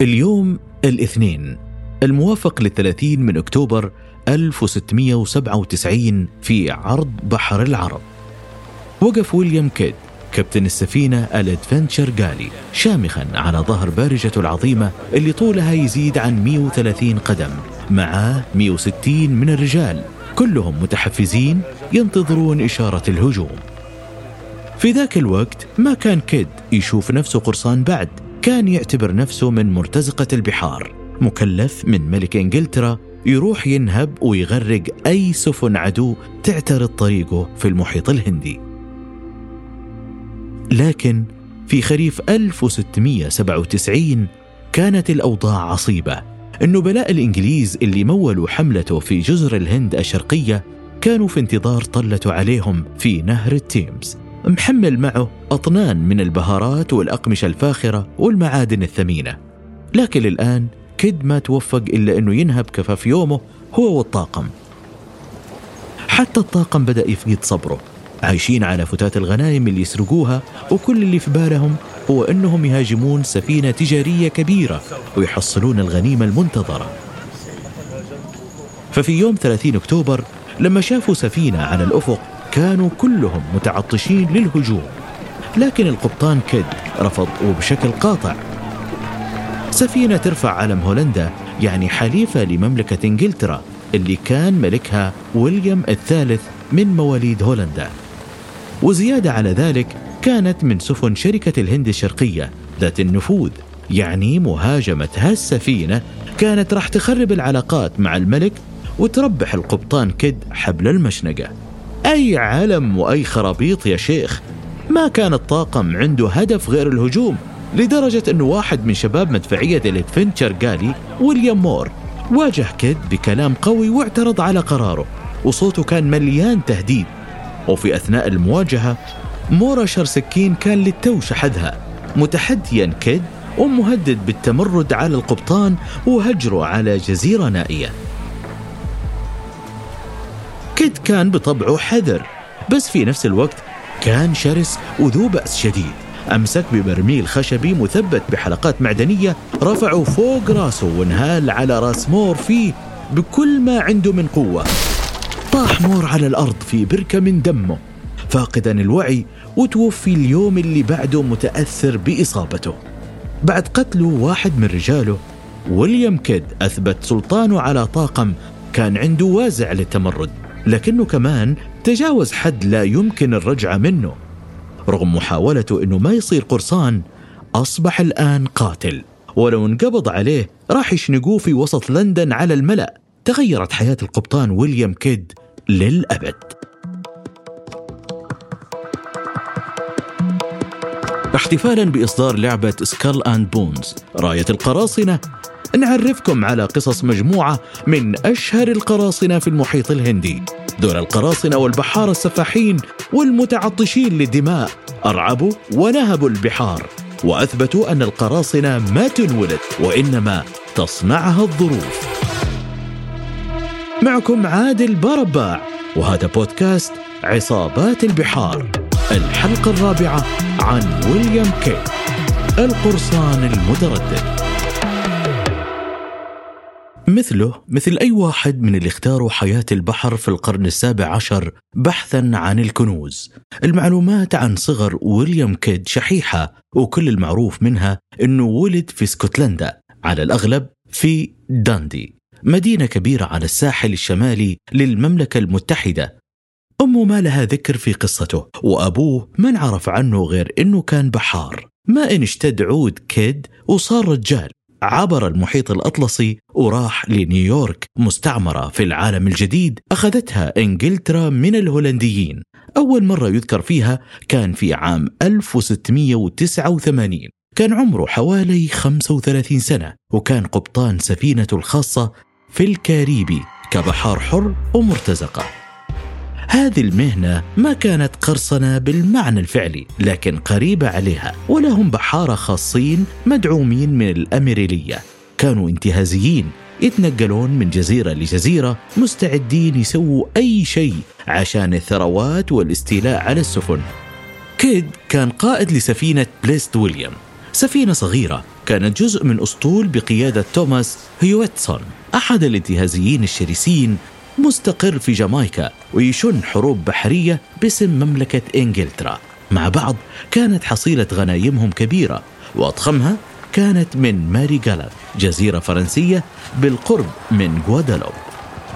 اليوم الاثنين الموافق للثلاثين من أكتوبر 1697 في عرض بحر العرب. وقف ويليام كيد كابتن السفينة الأدفنتشر جالي شامخا على ظهر بارجته العظيمة اللي طولها يزيد عن 130 قدم معاه 160 من الرجال. كلهم متحفزين ينتظرون إشارة الهجوم. في ذاك الوقت ما كان كيد يشوف نفسه قرصان بعد كان يعتبر نفسه من مرتزقة البحار. مكلف من ملك إنجلترا يروح ينهب ويغرق أي سفن عدو تعترض طريقه في المحيط الهندي. لكن في خريف 1697 كانت الأوضاع عصيبة. النبلاء الإنجليز اللي مولوا حملته في جزر الهند الشرقية كانوا في انتظار طلته عليهم في نهر التيمز. محمل معه أطنان من البهارات والأقمشة الفاخرة والمعادن الثمينة. لكن الآن كد ما توفق إلا أنه ينهب كفاف يومه هو والطاقم. حتى الطاقم بدأ يفقد صبره. عايشين على فتات الغنايم اللي يسرقوها وكل اللي في بالهم هو أنهم يهاجمون سفينة تجارية كبيرة ويحصلون الغنيمة المنتظرة. ففي يوم 30 أكتوبر لما شافوا سفينة على الأفق كانوا كلهم متعطشين للهجوم لكن القبطان كيد رفض وبشكل قاطع. سفينة ترفع علم هولندا يعني حليفة لمملكة إنجلترا اللي كان ملكها ويليام الثالث من مواليد هولندا. وزيادة على ذلك كانت من سفن شركة الهند الشرقية ذات النفوذ يعني مهاجمة هالسفينة كانت راح تخرب العلاقات مع الملك وتربح القبطان كد حبل المشنقة. أي علم وأي خرابيط يا شيخ؟ ما كان الطاقم عنده هدف غير الهجوم لدرجة أنه واحد من شباب مدفعية ال Adventure Galley ويليام مور واجه كيد بكلام قوي واعترض على قراره وصوته كان مليان تهديد. وفي أثناء المواجهة مور أشهر سكين كان للتو شحذها متحديا كيد ومهدد بالتمرد على القبطان وهجره على جزيرة نائية. كيد كان بطبعه حذر بس في نفس الوقت كان شرس وذو بأس شديد. أمسك ببرميل خشبي مثبت بحلقات معدنية رفعه فوق راسه وانهال على راس مور فيه بكل ما عنده من قوة. طاح مور على الأرض في بركة من دمه. فاقدا الوعي وتوفي اليوم اللي بعده متأثر بإصابته. بعد قتله واحد من رجاله ويليام كيد أثبت سلطانه على طاقم كان عنده وازع للتمرد. لكنه كمان تجاوز حد لا يمكن الرجعة منه رغم محاولته إنه ما يصير قرصان أصبح الآن قاتل. ولو انقبض عليه راح يشنقوه في وسط لندن على الملأ. تغيرت حياة القبطان ويليام كيد للأبد. احتفالا بإصدار لعبة سكال أند بونز راية القراصنة. نعرفكم على قصص مجموعة من أشهر القراصنة في المحيط الهندي. دون القراصنة والبحارة السفاحين والمتعطشين للدماء أرعبوا ونهبوا البحار. وأثبتوا أن القراصنة ما تنولد وإنما تصنعها الظروف. معكم عادل برباع وهذا بودكاست عصابات البحار. الحلقة الرابعة عن ويليام كي القرصان المتردد. مثله مثل أي واحد من اللي اختاروا حياة البحر في القرن السابع عشر بحثا عن الكنوز. المعلومات عن صغر ويليام كيد شحيحة وكل المعروف منها أنه ولد في اسكتلندا على الأغلب في داندي مدينة كبيرة على الساحل الشمالي للمملكة المتحدة. أمه ما لها ذكر في قصته وأبوه ما انعرف عنه غير أنه كان بحار. ما إن اشتد عود كيد وصار رجال. عبر المحيط الأطلسي وراح لنيويورك مستعمرة في العالم الجديد أخذتها إنجلترا من الهولنديين. أول مرة يذكر فيها كان في عام 1689 كان عمره حوالي 35 سنة وكان قبطان سفينته الخاصة في الكاريبي كبحار حر ومرتزقة. هذه المهنة ما كانت قرصنة بالمعنى الفعلي لكن قريبة عليها ولهم بحارة خاصين مدعومين من الأميريلية. كانوا انتهازيين يتنقلون من جزيرة لجزيرة مستعدين يسووا أي شيء عشان الثروات والاستيلاء على السفن. كيد كان قائد لسفينة Blessed William. سفينة صغيرة كانت جزء من أسطول بقيادة توماس هيويتسون أحد الانتهازيين الشرسين مستقر في جامايكا ويشن حروب بحرية باسم مملكة إنجلترا. مع بعض كانت حصيلة غنايمهم كبيرة وأضخمها كانت من ماري جالا جزيرة فرنسية بالقرب من غوادالوب.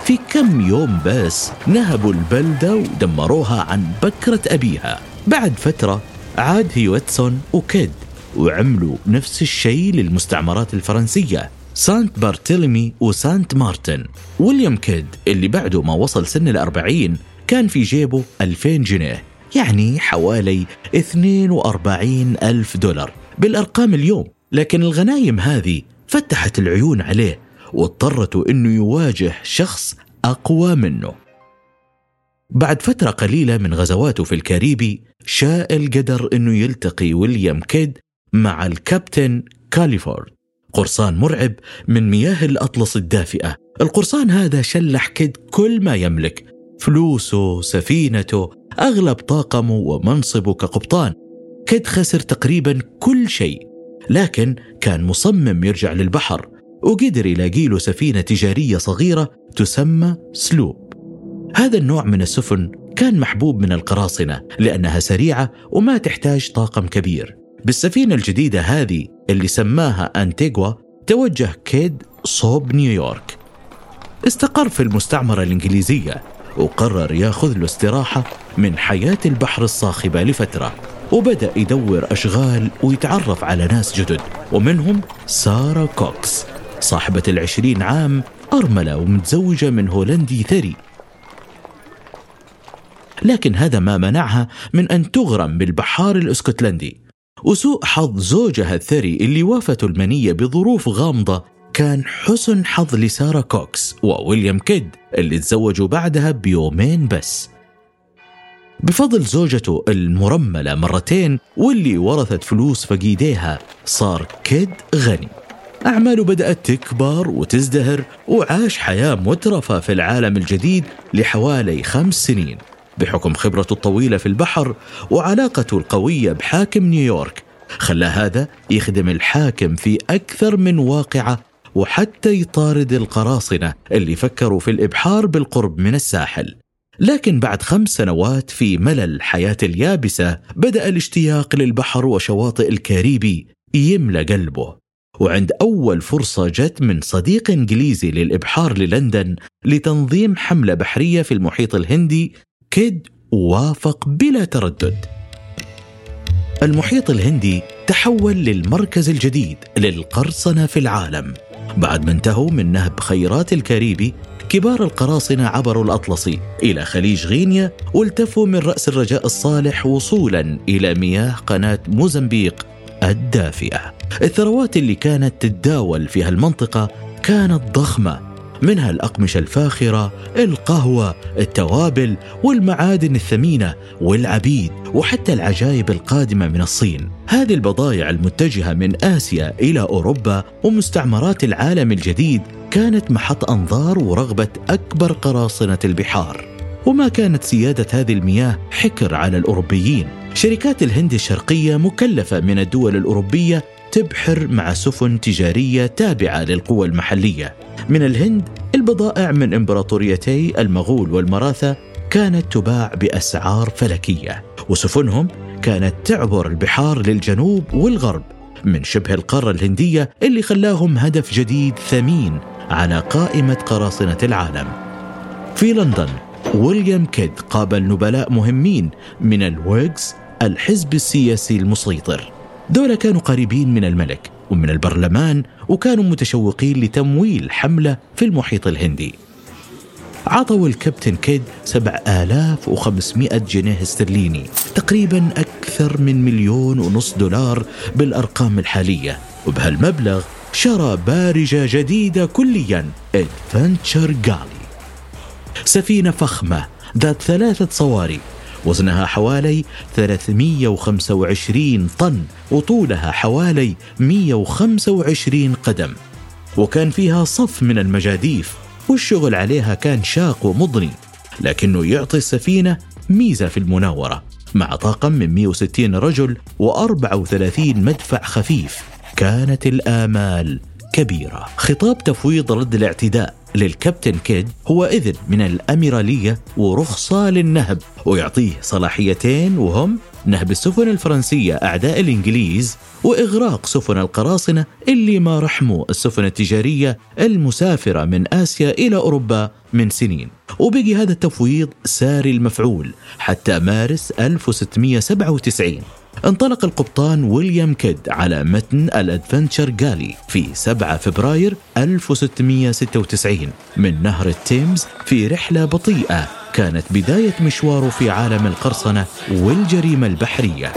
في كم يوم بس نهبوا البلدة ودمروها عن بكرة أبيها. بعد فترة عاد هيوتسون وكيد وعملوا نفس الشيء للمستعمرات الفرنسية. سانت بارتيلمي وسانت مارتن. ويليام كيد اللي بعده ما وصل سن الأربعين كان في جيبه 2000 جنيه يعني حوالي 42 ألف دولار بالأرقام اليوم. لكن الغنايم هذه فتحت العيون عليه واضطرته إنه يواجه شخص أقوى منه. بعد فترة قليلة من غزواته في الكاريبي شاء القدر إنه يلتقي ويليام كيد مع الكابتن كاليفورد. قرصان مرعب من مياه الأطلس الدافئة. القرصان هذا شلح كيد كل ما يملك. فلوسه سفينته أغلب طاقمه ومنصبه كقبطان. كيد خسر تقريبا كل شيء لكن كان مصمم يرجع للبحر. وقدر يلاقي له سفينة تجارية صغيرة تسمى سلوب. هذا النوع من السفن كان محبوب من القراصنة لأنها سريعة وما تحتاج طاقم كبير. بالسفينة الجديدة هذه اللي سماها أنتيغوا توجه كيد صوب نيويورك. استقر في المستعمرة الإنجليزية وقرر ياخذ له استراحة من حياة البحر الصاخبة لفترة وبدأ يدور أشغال ويتعرف على ناس جدد ومنهم سارة كوكس صاحبة العشرين عام أرملة ومتزوجة من هولندي ثري. لكن هذا ما منعها من أن تغرم بالبحار الإسكتلندي. وسوء حظ زوجها الثري اللي وافته المنية بظروف غامضة كان حسن حظ لسارة كوكس وويليام كيد اللي تزوجوا بعدها بيومين بس. بفضل زوجته المرملة مرتين واللي ورثت فلوس فقيديها صار كيد غني. أعماله بدأت تكبر وتزدهر وعاش حياة مترفة في العالم الجديد لحوالي خمس سنين. بحكم خبرته الطويلة في البحر وعلاقته القوية بحاكم نيويورك خلى هذا يخدم الحاكم في أكثر من واقعة وحتى يطارد القراصنة اللي فكروا في الإبحار بالقرب من الساحل. لكن بعد خمس سنوات في ملل حياة اليابسة بدأ الاشتياق للبحر وشواطئ الكاريبي يملى قلبه. وعند أول فرصة جت من صديق إنجليزي للإبحار للندن لتنظيم حملة بحرية في المحيط الهندي كيد وافق بلا تردد. المحيط الهندي تحول للمركز الجديد للقرصنة في العالم. بعد ما انتهوا من نهب خيرات الكاريبي كبار القراصنة عبروا الأطلسي إلى خليج غينيا والتفوا من رأس الرجاء الصالح وصولا إلى مياه قناة موزمبيق الدافئة. الثروات اللي كانت تتداول في هالمنطقة كانت ضخمة. منها الأقمشة الفاخرة القهوة التوابل والمعادن الثمينة والعبيد وحتى العجائب القادمة من الصين. هذه البضائع المتجهة من آسيا إلى أوروبا ومستعمرات العالم الجديد كانت محط أنظار ورغبة أكبر قراصنة البحار. وما كانت سيادة هذه المياه حكر على الأوروبيين. شركات الهند الشرقية مكلفة من الدول الأوروبية تبحر مع سفن تجارية تابعة للقوى المحلية. من الهند البضائع من إمبراطوريتي المغول والمراثة كانت تباع بأسعار فلكية وسفنهم كانت تعبر البحار للجنوب والغرب. من شبه القارة الهندية اللي خلاهم هدف جديد ثمين على قائمة قراصنة العالم. في لندن ويليام كيد قابل نبلاء مهمين من الويغز الحزب السياسي المسيطر. دول كانوا قريبين من الملك ومن البرلمان وكانوا متشوقين لتمويل حملة في المحيط الهندي. عطوا الكابتن كيد 7500 جنيه استرليني تقريبا أكثر من مليون ونص دولار بالأرقام الحالية وبهالمبلغ شرى بارجة جديدة كليا ادفنتشر جالي سفينة فخمة ذات ثلاثة صواري وزنها حوالي 325 طن وطولها حوالي 125 قدم. وكان فيها صف من المجاديف والشغل عليها كان شاق ومضني لكنه يعطي السفينة ميزة في المناورة مع طاقم من 160 رجل و34 مدفع خفيف. كانت الآمال كبيرة. خطاب تفويض رد الاعتداء للكابتن كيد هو إذن من الأميرالية ورخصة للنهب ويعطيه صلاحيتين وهم نهب السفن الفرنسية أعداء الإنجليز وإغراق سفن القراصنة اللي ما رحموا السفن التجارية المسافرة من آسيا إلى أوروبا من سنين. وبقي هذا التفويض ساري المفعول حتى مارس 1697 انطلق القبطان ويليام كيد على متن الادفنتشر جالي في 7 فبراير 1696 من نهر التيمز في رحلة بطيئة كانت بداية مشواره في عالم القرصنة والجريمة البحرية.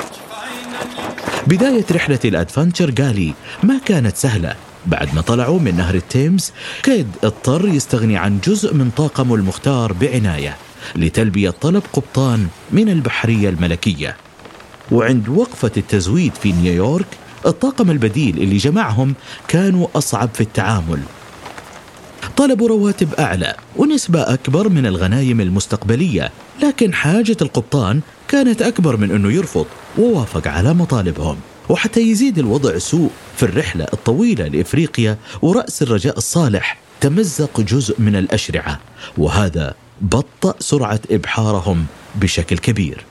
بداية رحلة الادفنتشر جالي ما كانت سهلة. بعد ما طلعوا من نهر التيمز كيد اضطر يستغني عن جزء من طاقمه المختار بعناية لتلبية طلب قبطان من البحرية الملكية. وعند وقفة التزويد في نيويورك الطاقم البديل اللي جمعهم كانوا أصعب في التعامل. طلبوا رواتب أعلى ونسبة أكبر من الغنايم المستقبلية لكن حاجة القبطان كانت أكبر من أنه يرفض ووافق على مطالبهم. وحتى يزيد الوضع سوء في الرحلة الطويلة لإفريقيا ورأس الرجاء الصالح تمزق جزء من الأشرعة وهذا بطأ سرعة إبحارهم بشكل كبير.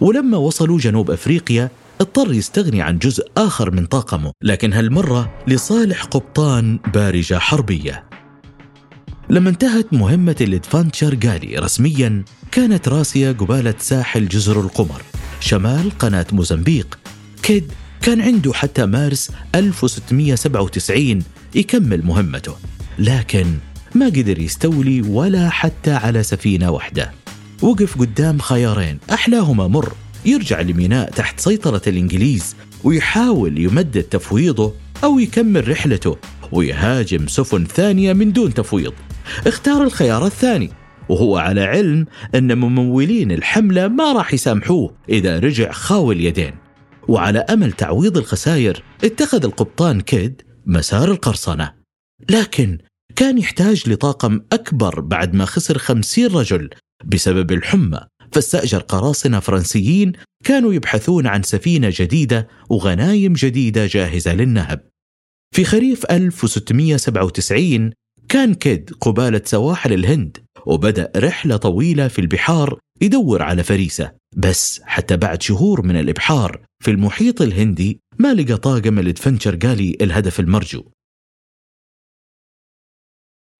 ولما وصلوا جنوب أفريقيا اضطر يستغني عن جزء آخر من طاقمه، لكن هالمرة لصالح قبطان بارجة حربية. لما انتهت مهمة الإدفانتشر جالي رسميا كانت راسية قبالة ساحل جزر القمر. شمال قناة موزمبيق. كيد كان عنده حتى مارس 1697 يكمل مهمته. لكن ما قدر يستولي ولا حتى على سفينة واحدة. وقف قدام خيارين. أحلاهما مر. يرجع لميناء تحت سيطرة الإنجليز ويحاول يمدد تفويضه أو يكمل رحلته ويهاجم سفن ثانية من دون تفويض. اختار الخيار الثاني وهو على علم أن ممولين الحملة ما راح يسامحوه إذا رجع خاوي اليدين. وعلى أمل تعويض الخسائر اتخذ القبطان كيد مسار القرصنة. لكن كان يحتاج لطاقم أكبر بعد ما خسر خمسين رجل بسبب الحمى فاستأجر قراصنة فرنسيين كانوا يبحثون عن سفينة جديدة وغنايم جديدة جاهزة للنهب. في خريف 1697 كان كيد قبالة سواحل الهند وبدأ رحلة طويلة في البحار يدور على فريسة. بس حتى بعد شهور من الإبحار في المحيط الهندي ما لقى طاقم الإدفنشر قالي الهدف المرجو.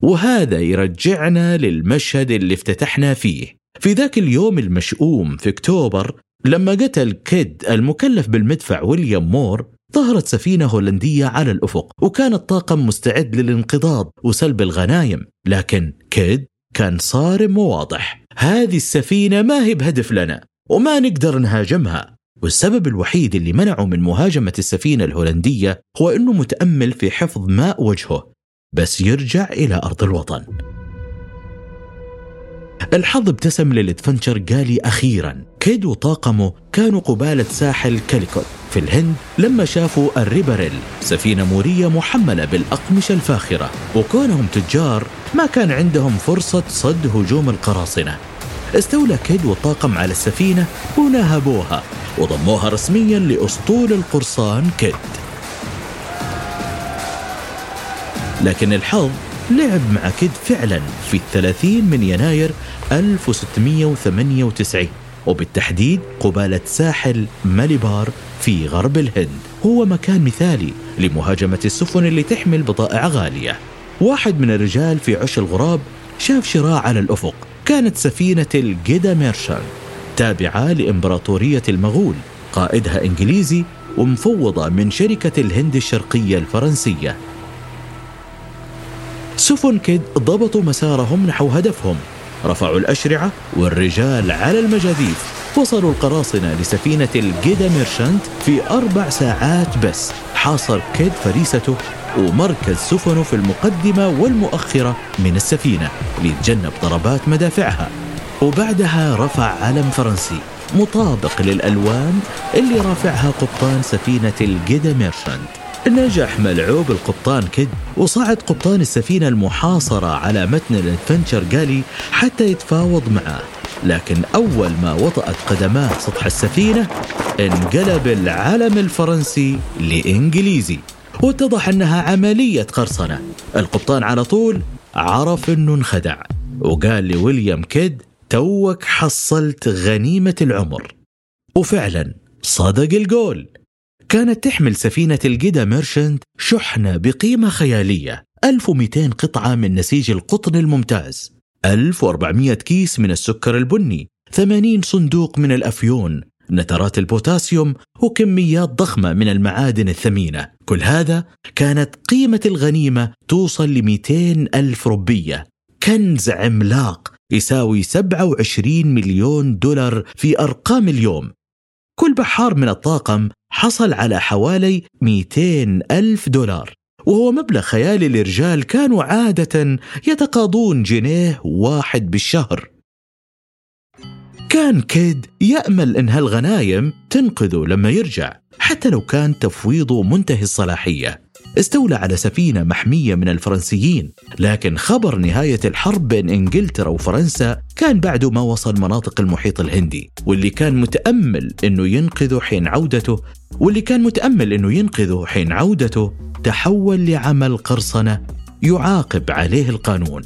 وهذا يرجعنا للمشهد اللي افتتحنا فيه. في ذاك اليوم المشؤوم في أكتوبر لما قتل كيد المكلف بالمدفع ويليام مور ظهرت سفينة هولندية على الأفق وكان الطاقم مستعد للانقضاض وسلب الغنايم. لكن كيد كان صارم وواضح. هذه السفينة ما هي بهدف لنا وما نقدر نهاجمها. والسبب الوحيد اللي منعه من مهاجمة السفينة الهولندية هو أنه متأمل في حفظ ماء وجهه. بس يرجع إلى أرض الوطن. الحظ ابتسم للأدفنشر قالي أخيرا. كيد وطاقمه كانوا قبالة ساحل كاليكوت. في الهند لما شافوا الريبريل سفينة مورية محملة بالأقمشة الفاخرة. وكونهم تجار ما كان عندهم فرصة صد هجوم القراصنة. استولى كيد والطاقم على السفينة ونهبوها وضموها رسميا لأسطول القرصان كيد. لكن الحظ لعب مع كيد فعلا في الثلاثين من يناير 1698 وبالتحديد قبالة ساحل ماليبار في غرب الهند. هو مكان مثالي لمهاجمة السفن اللي تحمل بضائع غالية. واحد من الرجال في عش الغراب شاف شراع على الأفق كانت سفينة الجيدا ميرشان تابعة لإمبراطورية المغول قائدها إنجليزي ومفوضة من شركة الهند الشرقية الفرنسية. سفن كيد ضبطوا مسارهم نحو هدفهم. رفعوا الأشرعة والرجال على المجاديف وصلوا القراصنة لسفينة الجيدا ميرشانت في أربع ساعات بس. حاصر كيد فريسته ومركز سفنه في المقدمة والمؤخرة من السفينة ليتجنب ضربات مدافعها. وبعدها رفع علم فرنسي مطابق للألوان اللي رافعها قبطان سفينة الجيدا ميرشانت نجح ملعوب القبطان كيد وصعد قبطان السفينة المحاصرة على متن الأدفنشر جالي حتى يتفاوض معه. لكن أول ما وطأت قدماه سطح السفينة انقلب العلم الفرنسي لإنجليزي واتضح أنها عملية قرصنة. القبطان على طول عرف أنه انخدع وقال لويليام كيد توك حصلت غنيمة العمر. وفعلا صدق القول كانت تحمل سفينة الجدا ميرشنت شحنة بقيمة خيالية. 1200 قطعة من نسيج القطن الممتاز. 1400 كيس من السكر البني. 80 صندوق من الأفيون. نترات البوتاسيوم وكميات ضخمة من المعادن الثمينة. كل هذا كانت قيمة الغنيمة توصل ل 200 ألف ربية. كنز عملاق يساوي 27 مليون دولار في أرقام اليوم. كل بحار من الطاقم حصل على حوالي 200 ألف دولار. وهو مبلغ خيالي لرجال كانوا عادة يتقاضون جنيه واحد بالشهر. كان كيد يأمل إن هالغنايم تنقذه لما يرجع حتى لو كان تفويضه منتهي الصلاحية. استولى على سفينة محمية من الفرنسيين لكن خبر نهاية الحرب بين إنجلترا وفرنسا كان بعده ما وصل مناطق المحيط الهندي واللي كان متأمل أنه ينقذه حين عودته واللي كان متأمل أنه ينقذه حين عودته تحول لعمل قرصنة يعاقب عليه القانون.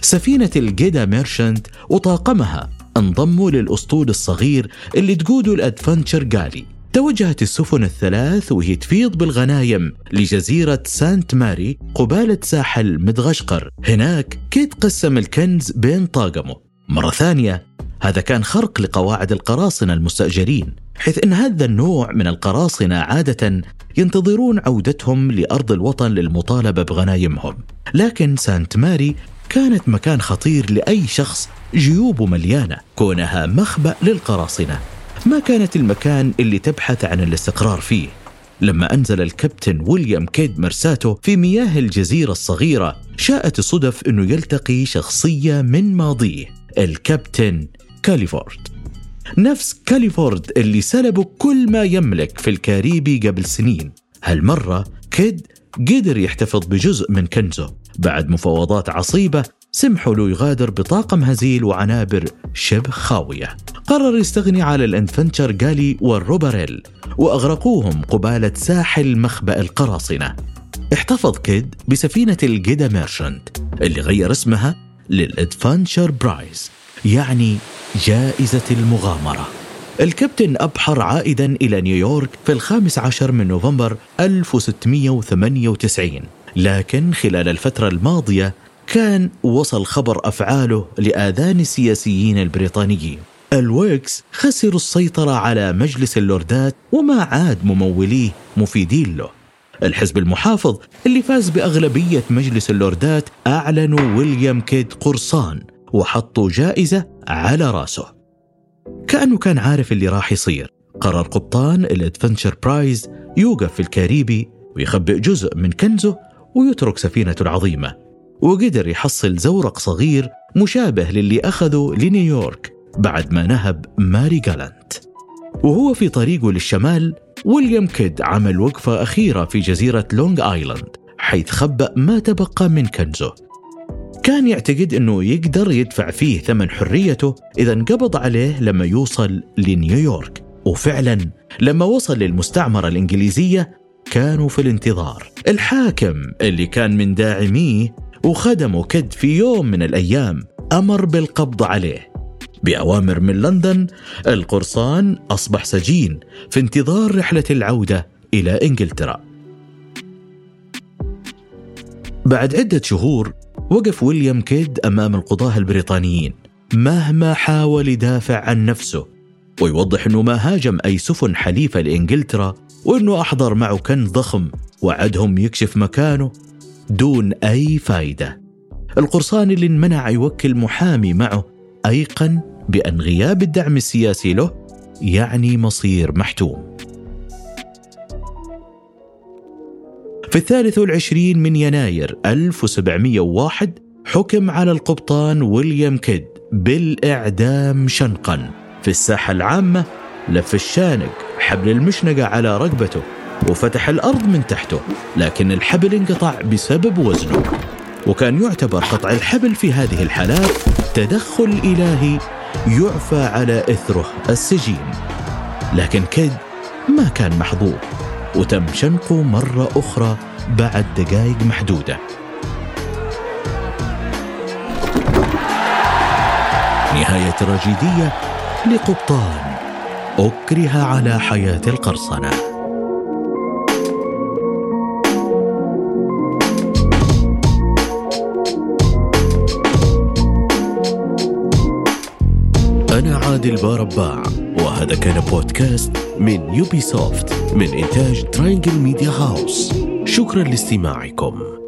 سفينة الجيدا ميرشنت وطاقمها انضموا للأسطول الصغير اللي تقوده الأدفنتشر جالي. توجهت السفن الثلاث وهي تفيض بالغنايم لجزيرة سانت ماري قبالة ساحل مدغشقر. هناك كيت قسم الكنز بين طاقمه. مرة ثانية هذا كان خرق لقواعد القراصنة المستأجرين حيث أن هذا النوع من القراصنة عادة ينتظرون عودتهم لأرض الوطن للمطالبة بغنايمهم. لكن سانت ماري كانت مكان خطير لأي شخص جيوبه مليانة كونها مخبأ للقراصنة. ما كانت المكان اللي تبحث عن الاستقرار فيه. لما أنزل الكابتن ويليام كيد مرساته في مياه الجزيرة الصغيرة شاءت الصدف أنه يلتقي شخصية من ماضيه الكابتن كاليفورد. نفس كاليفورد اللي سلبوا كل ما يملك في الكاريبي قبل سنين. هالمرة كيد قدر يحتفظ بجزء من كنزه. بعد مفاوضات عصيبة سمحوا له يغادر بطاقم هزيل وعنابر شبه خاوية. قرر يستغني على الادفنتشر جالي والروبريل وأغرقوهم قبالة ساحل مخبأ القراصنة. احتفظ كيد بسفينة الجيدا ميرشنت اللي غير اسمها للادفنتشر برايز يعني جائزة المغامرة. الكابتن أبحر عائدا إلى نيويورك في الخامس عشر من نوفمبر 1698 لكن خلال الفترة الماضية كان وصل خبر أفعاله لآذان السياسيين البريطانيين. الويكس خسروا السيطرة على مجلس اللوردات وما عاد مموليه مفيدين له. الحزب المحافظ اللي فاز بأغلبية مجلس اللوردات أعلنوا ويليام كيد قرصان وحطوا جائزة على رأسه. كأنه كان عارف اللي راح يصير. قرر قبطان الادفنتشر برايز يوقف في الكاريبي ويخبئ جزء من كنزه ويترك سفينته العظيمة. وقدر يحصل زورق صغير مشابه للي أخذه لنيويورك بعد ما نهب ماري جالانت. وهو في طريقه للشمال ويليام كيد عمل وقفة أخيرة في جزيرة لونج آيلاند حيث خبأ ما تبقى من كنزه. كان يعتقد أنه يقدر يدفع فيه ثمن حريته إذا انقبض عليه لما يوصل لنيويورك. وفعلا لما وصل للمستعمرة الإنجليزية كانوا في الانتظار. الحاكم اللي كان من داعميه وخدمه كد في يوم من الأيام أمر بالقبض عليه. بأوامر من لندن القرصان أصبح سجين في انتظار رحلة العودة إلى إنجلترا. بعد عدة شهور وقف ويليام كيد أمام القضاة البريطانيين مهما حاول يدافع عن نفسه ويوضح أنه ما هاجم أي سفن حليفة لإنجلترا وأنه أحضر معه كنز ضخم وعدهم يكشف مكانه دون أي فائدة القرصان اللي انمنع يوكل محامي معه أيقن بأن غياب الدعم السياسي له يعني مصير محتوم. في الثالث والعشرين من يناير 1701 حكم على القبطان ويليام كيد بالإعدام شنقا. في الساحة العامة لف الشانق حبل المشنقة على رقبته. وفتح الأرض من تحته لكن الحبل انقطع بسبب وزنه. وكان يعتبر قطع الحبل في هذه الحالات تدخل إلهي يعفى على إثره السجين. لكن كيد ما كان محظوظ وتم شنقه مرة أخرى بعد دقائق محدودة. نهاية تراجيدية لقبطان أكره على حياة القرصنة. أنا عادل بارباع وهذا كان بودكاست من يوبي سوفت من إنتاج تراينجل ميديا هاوس شكرا لاستماعكم.